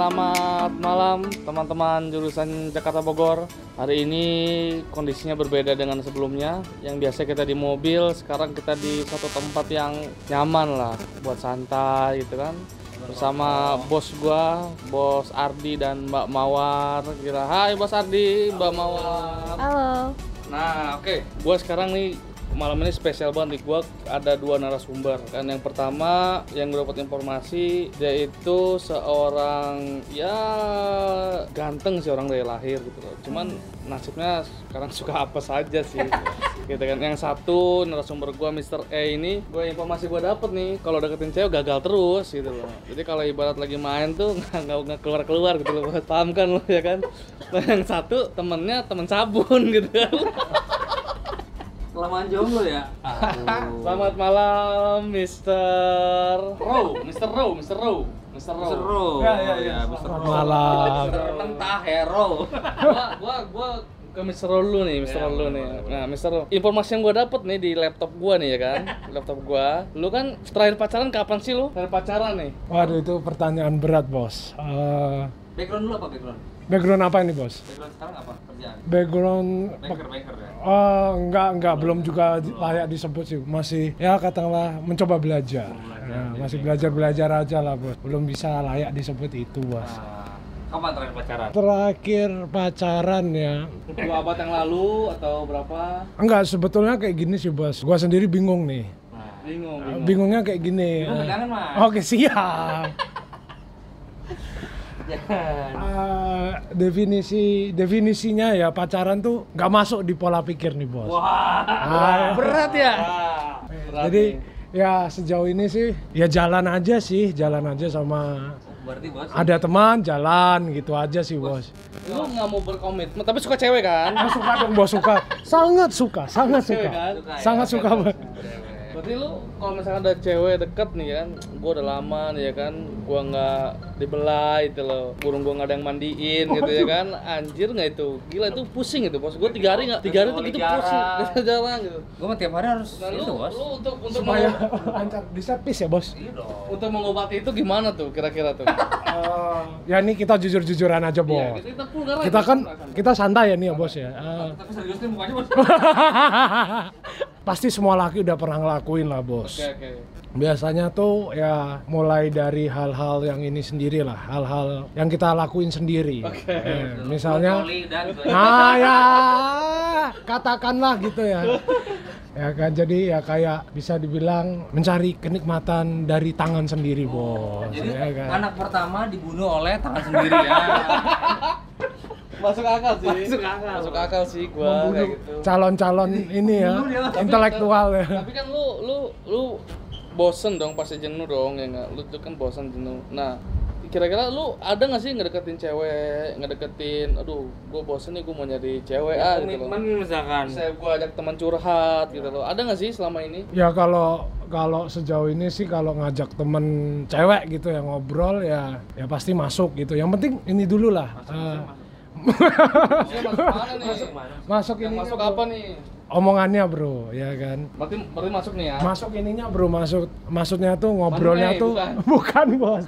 Selamat malam teman-teman jurusan Jakarta Bogor. Hari ini kondisinya berbeda dengan sebelumnya. Yang biasa kita di mobil, sekarang kita di satu tempat yang nyaman lah buat santai gitu kan. Bersama bos gua, bos Ardi dan Mbak Mawar. Kira, hai bos Ardi, Mbak Mawar. Halo. Nah, oke. Gua sekarang nih malam ini spesial banget nih. Gua ada dua narasumber. Kan yang pertama yang gue dapat informasi dia itu seorang ya ganteng sih orang dari lahir gitu loh. Cuman nasibnya sekarang suka apa saja sih. gitu kan. Yang satu narasumber gua Mr. E ini, gue informasi gua dapet nih kalau deketin cewek gagal terus gitu loh. Jadi kalau ibarat lagi main tuh nggak nggak nggak keluar-keluar gitu loh. Paham kan lo ya kan? Nah, yang satu temennya temen sabun gitu kan. Kelamaan jomblo ya? Selamat malam, Mr. Row, Mr. Row, Mr. Row, Mr. Row. Seru. Ya, ya, ya. Mr. Selamat Row. malam. Mr. Mentah hero. Gua, gua, gua ke Mr. Row dulu nih, Mr. Ya, Row dulu nih. Nah, Mr. Row, informasi yang gua dapet nih di laptop gua nih ya kan, laptop gua. Lu kan terakhir pacaran kapan sih lu? Terakhir pacaran nih? Waduh itu pertanyaan berat bos. Eh, Background dulu apa background? Background apa ini bos? Background sekarang apa? Kerjaan? Background baker ya? Oh, enggak enggak belum juga di- layak disebut sih. Masih ya katakanlah mencoba belajar. Ya, masih belajar belajar aja lah bos. Belum bisa layak disebut itu bos. Nah, kapan terakhir pacaran? Terakhir pacaran ya. Dua abad yang lalu atau berapa? Enggak sebetulnya kayak gini sih bos. Gua sendiri bingung nih. Nah, Bingung, Eh, bingung. Bingungnya kayak gini. Bingung Mas. Oke siap. Jangan. Eh, definisi definisinya ya pacaran tuh nggak masuk di pola pikir nih bos. Wah, Ah, Berat ya? Berat Jadi nih. ya sejauh ini sih ya jalan aja sih, jalan aja sama berarti bos. ada teman jalan gitu aja sih bos. lu nggak mau berkomitmen, tapi suka cewek kan? Ah, suka dong bos suka, sangat suka, sangat Cewek suka, kan? Suka ya? sangat suka bos. Berarti lu kalau misalkan ada cewek deket nih kan, gua udah lama nih ya kan, gua nggak dibelai itu loh, burung gua nggak ada yang mandiin gitu ya kan, anjir nggak itu, gila itu pusing itu bos, gua tiga hari nggak, tiga hari tuh gitu pusing, gitu jalan gitu. Gue mah tiap hari harus Nah, lu, itu bos. lu untuk untuk Supaya lancar di servis ya bos. Iya dong. untuk mengobati itu gimana tuh kira-kira tuh? Eh, ya ini kita jujur-jujuran aja Iya, bos. kita, kita vulgar aja, Kita kan kita santai ya nih ya bos ya. Eh, Tapi serius nih mukanya bos. Pasti semua laki udah pernah ngelakuin lah bos. Oke oke. Biasanya tuh ya mulai dari hal-hal yang ini sendiri lah, hal-hal yang kita lakuin sendiri. Oke. Eh, misalnya, nah ya katakanlah gitu ya. Ya kan jadi ya kayak bisa dibilang mencari kenikmatan dari tangan sendiri bos. Jadi ya kan? anak pertama dibunuh oleh tangan sendiri ya. Masuk akal sih. Masuk akal. Masuk akal sih gua kayak gitu. calon-calon ini ya intelektual ya. Tapi kan lu lu lu bosen dong pasti jenuh dong ya nggak? Lu tuh kan bosen jenuh. Nah kira-kira lu ada nggak sih ngedeketin cewek, ngedeketin, aduh gue bosen nih gue mau nyari cewek ah gitu loh. Misalkan. Saya gue ajak teman curhat gitu loh. Ada nggak sih selama ini? Ya kalau kalau sejauh ini sih kalau ngajak temen cewek gitu ya ngobrol ya ya pasti masuk gitu. Yang penting ini dulu lah. Masuk mana nih? Masuk, masuk ini masuk apa nih? omongannya bro ya kan. Berarti berarti masuk nih ya? Masuk ininya bro masuk maksudnya tuh ngobrolnya Manuai, tuh bukan? bukan bos.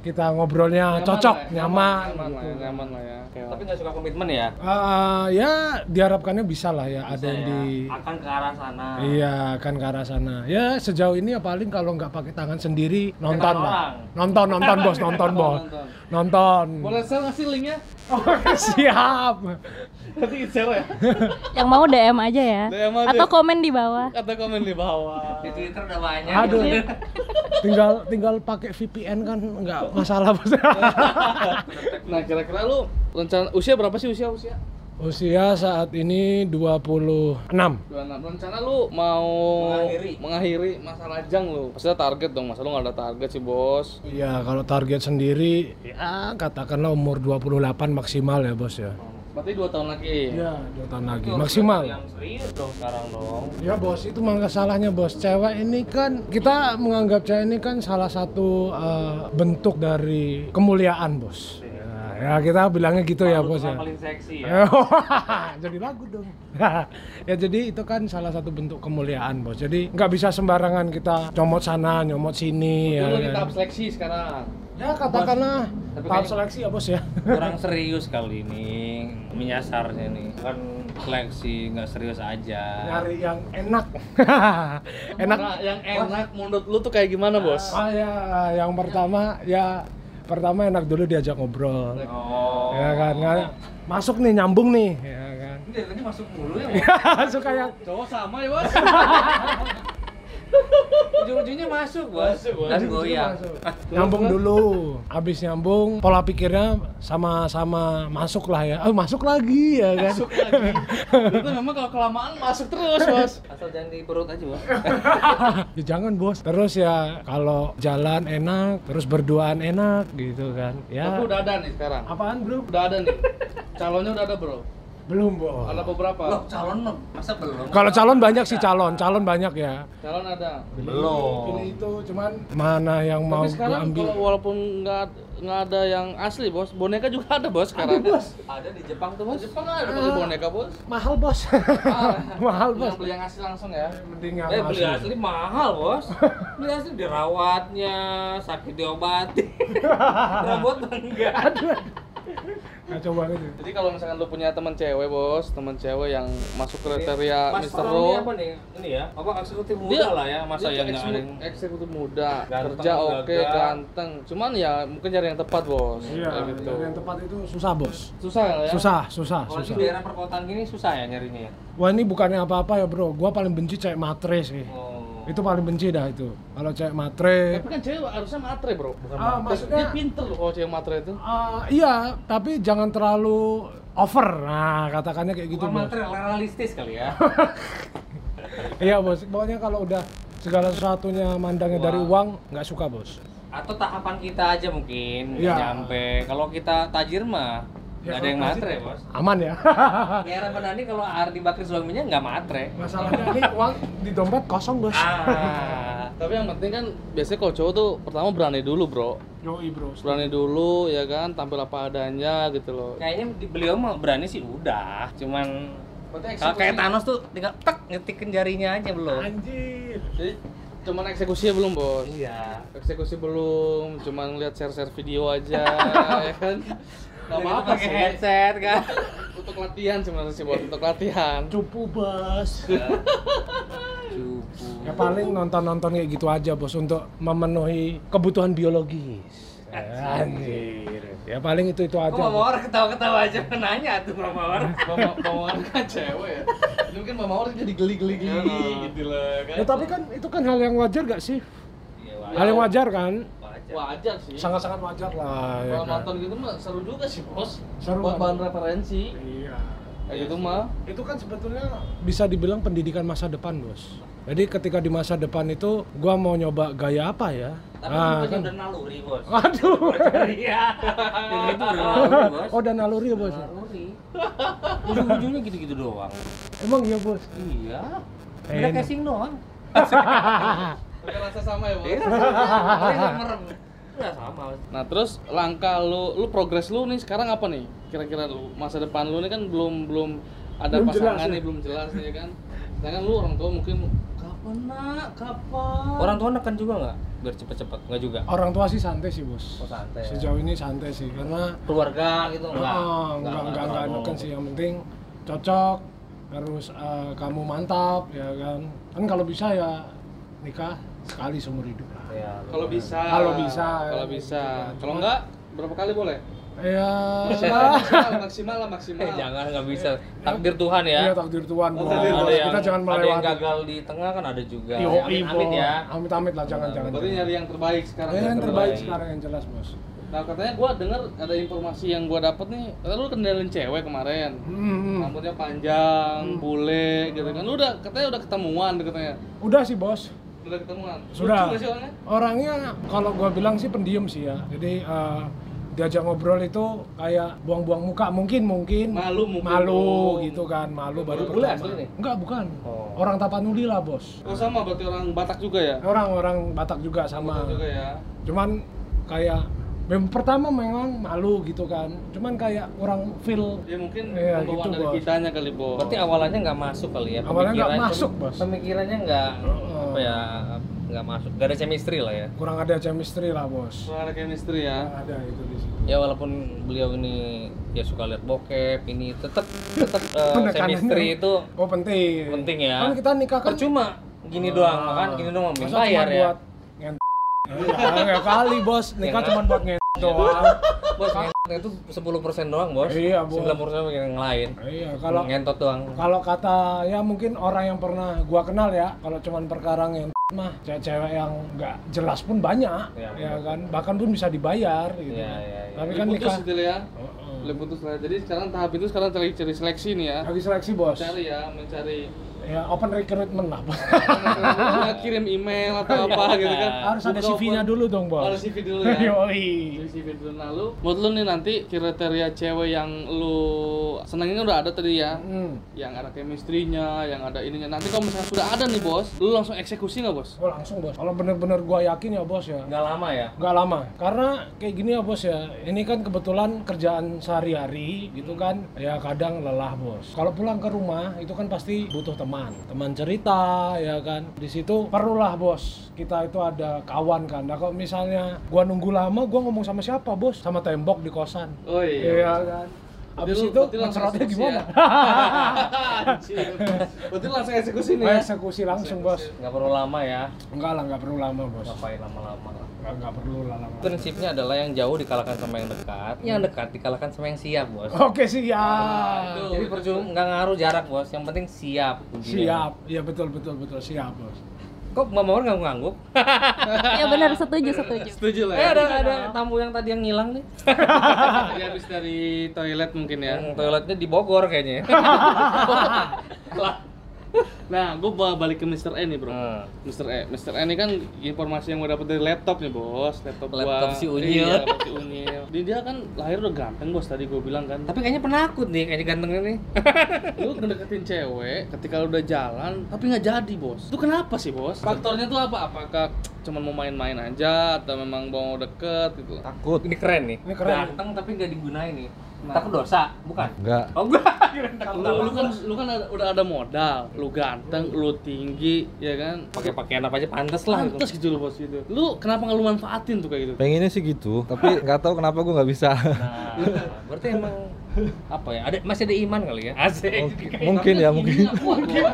Kita ngobrolnya Nyaman cocok lah ya? nyaman. nyaman, gitu. ya, nyaman lah ya. Oke, Tapi nggak suka komitmen ya. Eh, ya diharapkannya bisa lah ya ada yang Bisa di ya. akan ke arah sana. Iya kan ke arah sana. Ya sejauh ini ya paling kalau nggak pakai tangan sendiri nonton lah. orang. Nonton nonton bos nonton bos. Nonton. Nonton. Boleh share nggak sih linknya? Oh, siap. Nanti share ya. Yang mau DM aja ya. DM aja. Atau komen di bawah. Kata komen di bawah. Di Twitter udah banyak. Aduh. tinggal tinggal pakai VPN kan nggak masalah bos. Nah, kira-kira lu rencana usia berapa sih usia usia? Usia saat ini 26. 26. Rencana lu mau Mengakhiri. mengakhiri masa lajang lu. Maksudnya target dong, masa lu nggak ada target sih, Bos. Iya, kalau target sendiri ya katakanlah umur 28 maksimal ya, Bos ya. Berarti 2 tahun lagi. Iya, 2 tahun lagi maksimal. Yang serius dong sekarang dong. Ya bos, itu mangga salahnya bos. Cewek ini kan kita menganggap cewek ini kan salah satu eh, bentuk dari kemuliaan bos. Ya, ya kita bilangnya gitu ya Malu bos ya. paling seksi ya. jadi lagu dong. ya jadi itu kan salah satu bentuk kemuliaan bos. Jadi nggak bisa sembarangan kita nyomot sana, nyomot sini Lu ya. lagi kan. tahap seleksi sekarang. Ya katakanlah Tapi tahap seleksi ya bos ya. Kurang serius kali ini menyasarnya nih. Kan seleksi nggak serius aja. Nyari yang enak. enak. Nah, yang enak menurut lu tuh kayak gimana, Bos? Ah ya, yang pertama ya pertama enak dulu diajak ngobrol. Oh. Ya kan, nggak- masuk nih nyambung nih, ya kan. Ini masuk mulu ya. Suka yang Cowok sama ya, Bos? Ujung-ujungnya masuk, Bos. Dan goyang. nyambung dulu habis nyambung pola pikirnya sama-sama masuk lah ya oh, masuk lagi ya kan Masuk lagi. Itu memang kalau kelamaan masuk terus, Bos. Asal jangan di perut aja, Bos. ya jangan bos terus ya kalau jalan enak terus berduaan enak gitu kan ya udah ada nih sekarang. apaan bro Udah ada nih. Calonnya udah ada, Bro. Belum bos Ada beberapa. Loh, calon masa belum? kalau calon banyak sih calon calon banyak ya Calon ada. Belum. pilih itu cuman mana yang mau Tapi gua sekarang ambil kalau walaupun nggak nggak ada yang asli, Bos. Boneka juga ada, Bos, sekarang. Ada di Jepang tuh, Bos. Jepang ada pakai boneka, Bos. mahal bos mahal bos Yang beli yang asli langsung ya. mending yang Eh beli asli. asli mahal bos. Beli asli dirawatnya, sakit diobati. Robot enggak. Kacau banget itu. Jadi kalau misalkan lu punya teman cewek, Bos, teman cewek yang masuk kriteria Mas Mr. Pro Ro, ini apa nih? Ini ya, apa eksekutif muda lah ya, masa dia yang yang eksekutif muda, Ganteng, kerja oke, ganteng. Cuman ya mungkin cari yang tepat, Bos. Iya, Kayak gitu. yang tepat itu susah bos. Susah ya? Susah, susah, Kalau di daerah perkotaan gini susah ya nyarinya ya? Wah ini bukannya apa-apa ya bro, gua paling benci cewek matre sih. Oh. Itu paling benci dah itu. Kalau cewek matre, Tapi kan cewek harusnya matre, Bro. Bukan Ah, matre. maksudnya- Dia pinter loh kalau cewek matre itu. ah, iya, tapi jangan terlalu over. Nah, katakannya kayak gitu Bukan bos. material realistis kali ya. Iya bos, pokoknya kalau udah segala sesuatunya mandangnya dari uang, nggak suka bos. Atau tahapan kita aja mungkin Iya. nyampe. Kalau kita tajir mah nggak ada yang matre bos. Aman ya. Ya Ramadhani kalau Ardi Bakri suaminya nggak matre. Masalahnya ini uang di dompet kosong bos. Ah. Tapi yang penting kan biasanya kalau cowok tuh pertama berani dulu, Bro. Yoi bro. Berani dulu ya kan, tampil apa adanya gitu loh. Kayaknya beliau mah berani sih udah, cuman kalau kayak Thanos tuh tinggal tek ngetikin jarinya aja belum. Anjir. Jadi cuman eksekusinya belum, Bos. Iya. Eksekusi belum, cuman lihat share-share video aja ya kan. Gak apa-apa pakai sih. headset kan. Untuk latihan sebenarnya sih, Bos. Untuk latihan. Cupu bos. Cupu. Ya paling nonton-nonton kayak gitu aja bos untuk memenuhi kebutuhan biologis. Anjir. Ya paling itu itu aja. Kok Mama Mawar ketawa-ketawa aja nanya tuh Mama Mawar. Mama Mawar kan cewek ya. Ini kan Mama Mawar jadi geli-geli geli gitu loh kan. Ya tapi kan itu kan hal yang wajar gak sih? Iya, Hal yang wajar kan? Wajar. Wajar sih. Sangat-sangat wajar lah. Ya Kalau kan? nonton gitu mah seru juga sih, Bos. Seru Buat banget. bahan referensi. Iya. Kayak gitu mah. Itu kan sebetulnya bisa dibilang pendidikan masa depan bos. Jadi ketika di masa depan itu gua mau nyoba gaya apa ya? Tapi Ah, kan. udah naluri, Bos. Aduh. Iya. Yang itu udah naluri, Bos. Oh, dan naluri ya bos. Naluri. Ujung-ujungnya gitu-gitu doang. Emang iya bos. Iya. Beda Enak. casing doang. Pakai rasa sama ya, Bos. Iya. Merem. Udah sama. Nah terus langkah lu, lu progres lu nih sekarang apa nih? Kira-kira lu masa depan lu nih kan belum belum ada Belum pasangan jelas ya? nih, belum jelas nih kan. Sedangkan lu orang tua mungkin kapan nak, kapan? Orang tua neken juga nggak? Biar cepet-cepet. Nggak juga. Orang tua sih santai sih bos. Oh, santai ya. Sejauh ini santai sih karena Keluarga gitu enggak? Oh, enggak enggak enggak terlalu. neken sih yang penting cocok terus eh, kamu mantap ya kan. Kan kalau bisa ya nikah sekali seumur hidup Iya. Kalau bisa. Kalau bisa, Kalau ya, bisa. Kalau enggak berapa kali boleh? Ya, maksimal, maksimal lah maksimal. Eh, jangan nggak bisa. Takdir Tuhan ya. Iya takdir Tuhan Oh, takdir Tuhan. yang Kita jangan ada yang melewati. gagal di tengah kan ada juga. Yo, amit, amit bos. ya. Amit amit lah jangan jangan. Berarti nyari yang terbaik sekarang. Ya, ya? yang terbaik terbaik. sekarang yang jelas bos. Nah katanya gua dengar ada informasi yang gua dapet nih. Kata lu kendalin cewek kemarin. Hmm. Rambutnya panjang, Hmm. bule gitu kan. Lu udah katanya udah ketemuan katanya. Udah sih bos. Udah ketemuan. Sudah. Lucu gak sih orangnya? Orangnya kalau gua bilang sih pendiam sih ya. Jadi eh, diajak ngobrol itu kayak buang-buang muka mungkin mungkin Malu mungkin. malu gitu kan malu baru Bule pertama. asli nih? enggak bukan Oh. orang Tapanuli lah bos Oh sama berarti orang Batak juga ya? orang-orang Batak juga sama Batak juga ya. cuman kayak Mem- pertama memang malu gitu kan cuman kayak kurang feel Ya mungkin Iya, pembawaan gitu, dari Bos. kitanya kali, Bos. Berarti awalannya nggak masuk kali ya? Awalnya nggak masuk, Bos. Pemikirannya nggak Heeh. Apa ya? Nggak masuk. Gak ada chemistry lah ya. kurang ada chemistry lah bos Kurang ada chemistry ya. Kurang ada itu di situ Ya walaupun beliau ini ya suka lihat bokep, ini tetap tetap eh, Penekanannya- chemistry itu oh penting penting ya. kan kita nikah kan percuma gini doang, makan gini doang minta bayar cuma ya. buat ngent ya, ya kali bos nikah Ya cuma buat ngent doang Bos, ngentot itu 10% doang, Bos. Iya, Bos. 90% yang lain. iya kalau ngentot doang. kalau kata ya mungkin orang yang pernah gua kenal ya kalau cuman perkara yang mah cewek-cewek yang nggak jelas pun banyak Iya, ya kan bahkan pun bisa dibayar gitu Iya, iya, iya. tapi kan putus nikah gitu ya. Heeh. Lebih putus lah. Jadi sekarang tahap itu sekarang cari cari seleksi nih ya. lagi seleksi bos Cari ya, mencari ya open recruitment lah bos Nggak kirim email atau apa gitu kan. harus ada CV-nya dulu dong bos Harus CV dulu ya. Yoi. CV dulu lalu. Menurut lu nih nanti kriteria cewek yang lu senengin udah ada tadi ya. Hmm. Yang ada chemistry-nya, yang ada ininya. Nanti kalau misalnya sudah ada nih bos, lu langsung eksekusi nggak bos? Oh langsung bos. Kalau bener-bener gua yakin ya bos ya. Nggak lama ya. Nggak lama. Karena kayak gini ya bos ya. Ini kan kebetulan kerjaan sehari-hari gitu kan. Ya kadang lelah bos. Kalau pulang ke rumah itu kan pasti butuh teman. Teman cerita ya kan. Di situ perlulah bos. Kita itu ada kawan kan. Nah kalau misalnya gua nunggu lama, gua ngomong sama siapa bos? Sama tembok di kosan. Oh Iya kan. Habis itu mencerotnya gimana? ya? Anjir. Berarti langsung eksekusi nih ya? Eksekusi langsung bos. Nggak perlu lama ya. Enggak lah, nggak perlu lama bos. Ngapain lama-lama. Nggak, nggak perlu lah lama. Prinsipnya adalah yang jauh dikalahkan sama yang dekat, yang dekat dikalahkan sama yang siap, Bos. Oke siap. itu. Jadi percuma nggak ngaruh jarak, Bos. Yang penting siap. Siap, iya betul betul betul siap bos. Kok Mbak Mawar nggak ngangguk? Ya benar setuju setuju. Setuju lah Eh ya? ada ada tamu yang tadi yang ngilang nih. Dia habis dari toilet mungkin ya. Yang toiletnya di Bogor kayaknya. ya. Nah, gue balik ke Mr. E nih bro. Hmm. Mr. E, Mr. E ini kan informasi yang gue dapet dari laptop nih bos, laptop gua. Laptop si Unyil. Iya, laptop si Unyil. Dia, dia kan lahir udah ganteng bos tadi gue bilang kan. Tapi kayaknya penakut nih, kayaknya gantengnya nih. lu ngedeketin cewek ketika lu udah jalan tapi nggak jadi bos. Itu kenapa sih bos? Faktornya tuh apa? Apakah cuma mau main-main aja atau memang mau deket gitu? Takut. Ini keren nih. Ini keren. Ganteng tapi nggak digunain nih. Takut dosa, bukan? Enggak. Oh enggak. Lu, lu kan lu kan ada- udah ada modal, lu ganteng, lu tinggi, ya kan? pakai pakaian apa aja pantas lah gitu. Pantes gitu loh bos gitu. Lu kenapa nggak lu manfaatin tuh kayak gitu? Pengennya sih gitu, tapi nggak tahu kenapa gue nggak bisa. Nah, berarti emang apa ya? Ada masih ada iman kali ya? Asik. mungkin ya, mungkin. Ini nggak kuat gua.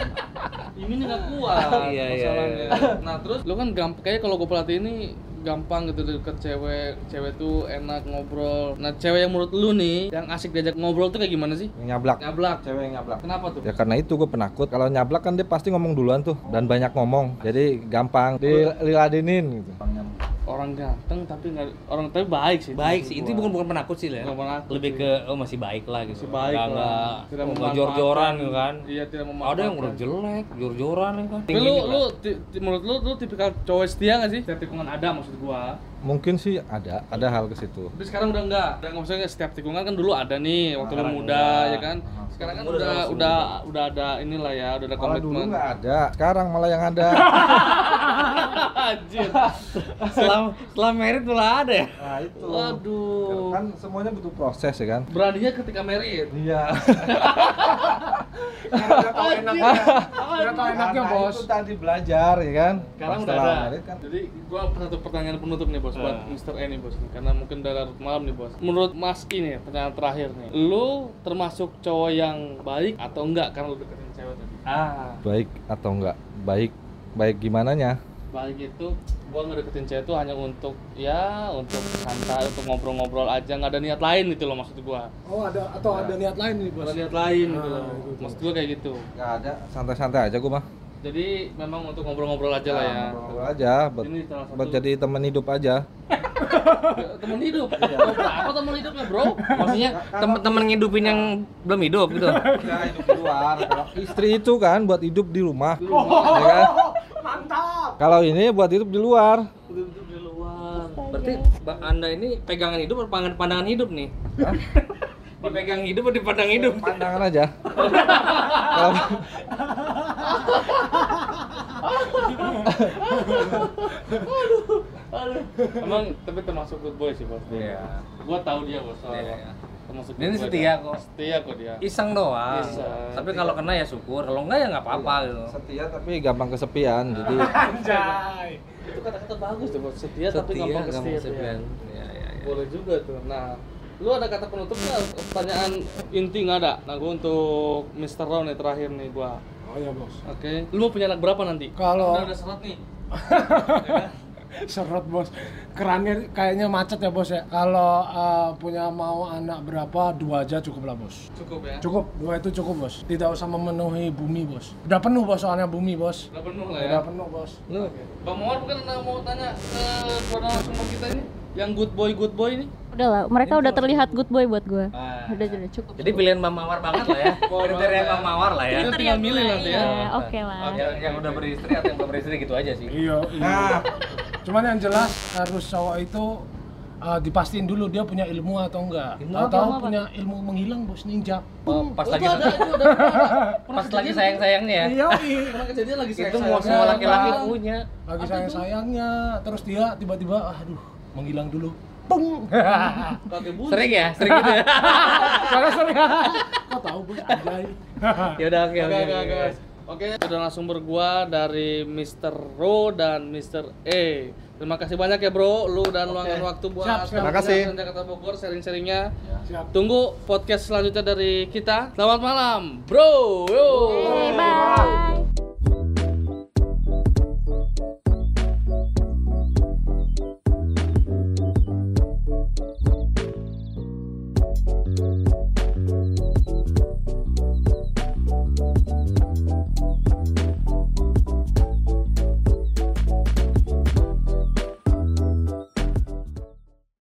Ini nggak kuat Iya, iya, masalahnya. Nah terus lu kan gampang kayak kalau gue perhatiin ini gampang gitu deket cewek cewek tuh enak ngobrol nah cewek yang menurut lu nih yang asik diajak ngobrol tuh kayak gimana sih Nyablak. nyablak Cewek yang nyablak. kenapa tuh Ya karena itu gue penakut. Kalau nyablak kan dia pasti ngomong duluan tuh dan banyak ngomong. Jadi gampang diladenin gitu. Orang ganteng tapi nggak orang tapi baik sih Baik sih, itu bukan bukan penakut sih lah. Penakut Lebih sih. ke oh masih baik lah gitu. Masih baik Nggak- lah. nggak- Tidak memanfaatkan. jor-joran gitu kan. iya tidak Ada memanfaatkan yang udah jelek, jor-joran ya kan. tapi lu lu menurut lu lu tipikal cowok setia nggak sih setiap tikungan ada maksud gua Mungkin sih ada, ada hal ke situ. tapi sekarang udah enggak udah nggak maksudnya setiap tikungan kan dulu ada nih waktu lu Sekarang muda enggak. ya kan sekarang kan Udah udah udah udah ada inilah ya udah ada Kalau dulu komitmen nggak ada, sekarang malah yang ada. Anjir. setelah setelah merit malah ada ya. Nah itu. Waduh. Kan semuanya butuh proses ya kan. Beraninya ketika married. Iya. Udah tahu enaknya, tahu enaknya bos. itu tadi belajar ya kan. Sekarang udah ada. kan Jadi gua satu pertanyaan penutup nih bos buat Ah. Mr. E nih bos karena mungkin udah larut malam nih bos. Menurut Mas ini pertanyaan terakhir nih. Lu termasuk cowok yang baik atau enggak karena lu deketin cewek tadi? Ah. baik atau enggak? Baik baik gimana nya? Baik itu gua ngedeketin cewek itu hanya untuk ya untuk santai untuk ngobrol-ngobrol aja nggak ada niat lain gitu loh maksud gua. Oh ada atau ada niat lain nih bos? Ada niat lain gitu Ah, loh. itu tuh. Maksud gua kayak gitu. Enggak ada, santai-santai aja gua mah. Jadi memang untuk ngobrol-ngobrol aja lah ya. Ngobrol aja, buat, Ini salah satu buat jadi teman hidup aja. teman hidup. Oh, berapa teman hidupnya, Bro? Maksudnya temen-temen ngidupin yang belum hidup gitu. Ya hidup di luar. Istri itu kan buat hidup di rumah. Ya kan? Kalau ini buat hidup di luar. Hidup di luar. Berarti Mbak Anda ini pegangan hidup atau pandangan, pandangan hidup nih? Hah? Dipegang hidup atau dipandang hidup? Pandangan aja. Kalau Emang tapi termasuk good boy sih bos. Iya. Gua tahu dia bos. soalnya. Iya, iya. Termasuk Dia ini setia kan. kok. Setia kok dia. Iseng doang. Iseng. Tapi kalau kena ya syukur, kalau enggak ya nggak apa-apa gitu. Setia tapi gampang kesepian. Jadi Anjay. Itu kata-kata bagus tuh bos. Setia, tapi Setia, gampang gampang kesepian. kesepian. Iya, iya, iya. Boleh juga tuh. Nah, lu ada kata penutup nggak? Pertanyaan inti nggak ada? Nah, gua untuk Mr. Ron nih terakhir nih gua. Oh ya bos. Oke. Lu mau punya anak berapa nanti? Kalau Udah, udah seret nih. Serot bos, kerannya kayaknya macet ya bos ya. Kalau uh, punya mau anak berapa, dua aja cukup lah bos. Cukup ya. Cukup, dua itu cukup bos. Tidak usah memenuhi bumi bos. Udah penuh bos soalnya bumi bos. Udah penuh lah ya. Udah penuh bos. Lu, Bang Mawar bukan mau tanya ke kepada narasumber kita ini yang good boy good boy ini? Udah lah, mereka udah terlihat good boy buat gue. Ah. Udah, udah cukup. Jadi pilihan Bang Mawar banget lah ya. Kriteria Bang Mawar lah ya. Kita tinggal milih nanti ya. Iya, oke lah. Yang, yang udah beristri atau yang belum beristri gitu aja sih. Iya, iya. Cuman yang jelas harus cowok itu uh, dipastiin dulu dia punya ilmu atau enggak. Ilmu Atau apa? punya ilmu menghilang bos ninja. Oh, pas lagi itu ada, itu ada, itu ada. pas lagi sayang-sayangnya ya. Iya, iya. Pernah kejadian lagi Itu sayang-sayang. mau semua laki-laki Sayang. punya. Lagi sayang-sayangnya, terus dia tiba-tiba aduh, menghilang dulu. Pung. Sering ya? Sering gitu ya? Karena sering. Kok tahu bos anjay. ya udah oke Oke, oke. sudah narasumber gua dari Mr. Ro dan Mr. E. Terima kasih banyak ya bro, lu dan luangkan waktu buat Siap, siap. Terima kasih. Jakarta Bogor sharing-sharingnya. Siap. Tunggu podcast selanjutnya dari kita. Selamat malam, bro. Yo. Oke, bye. Thank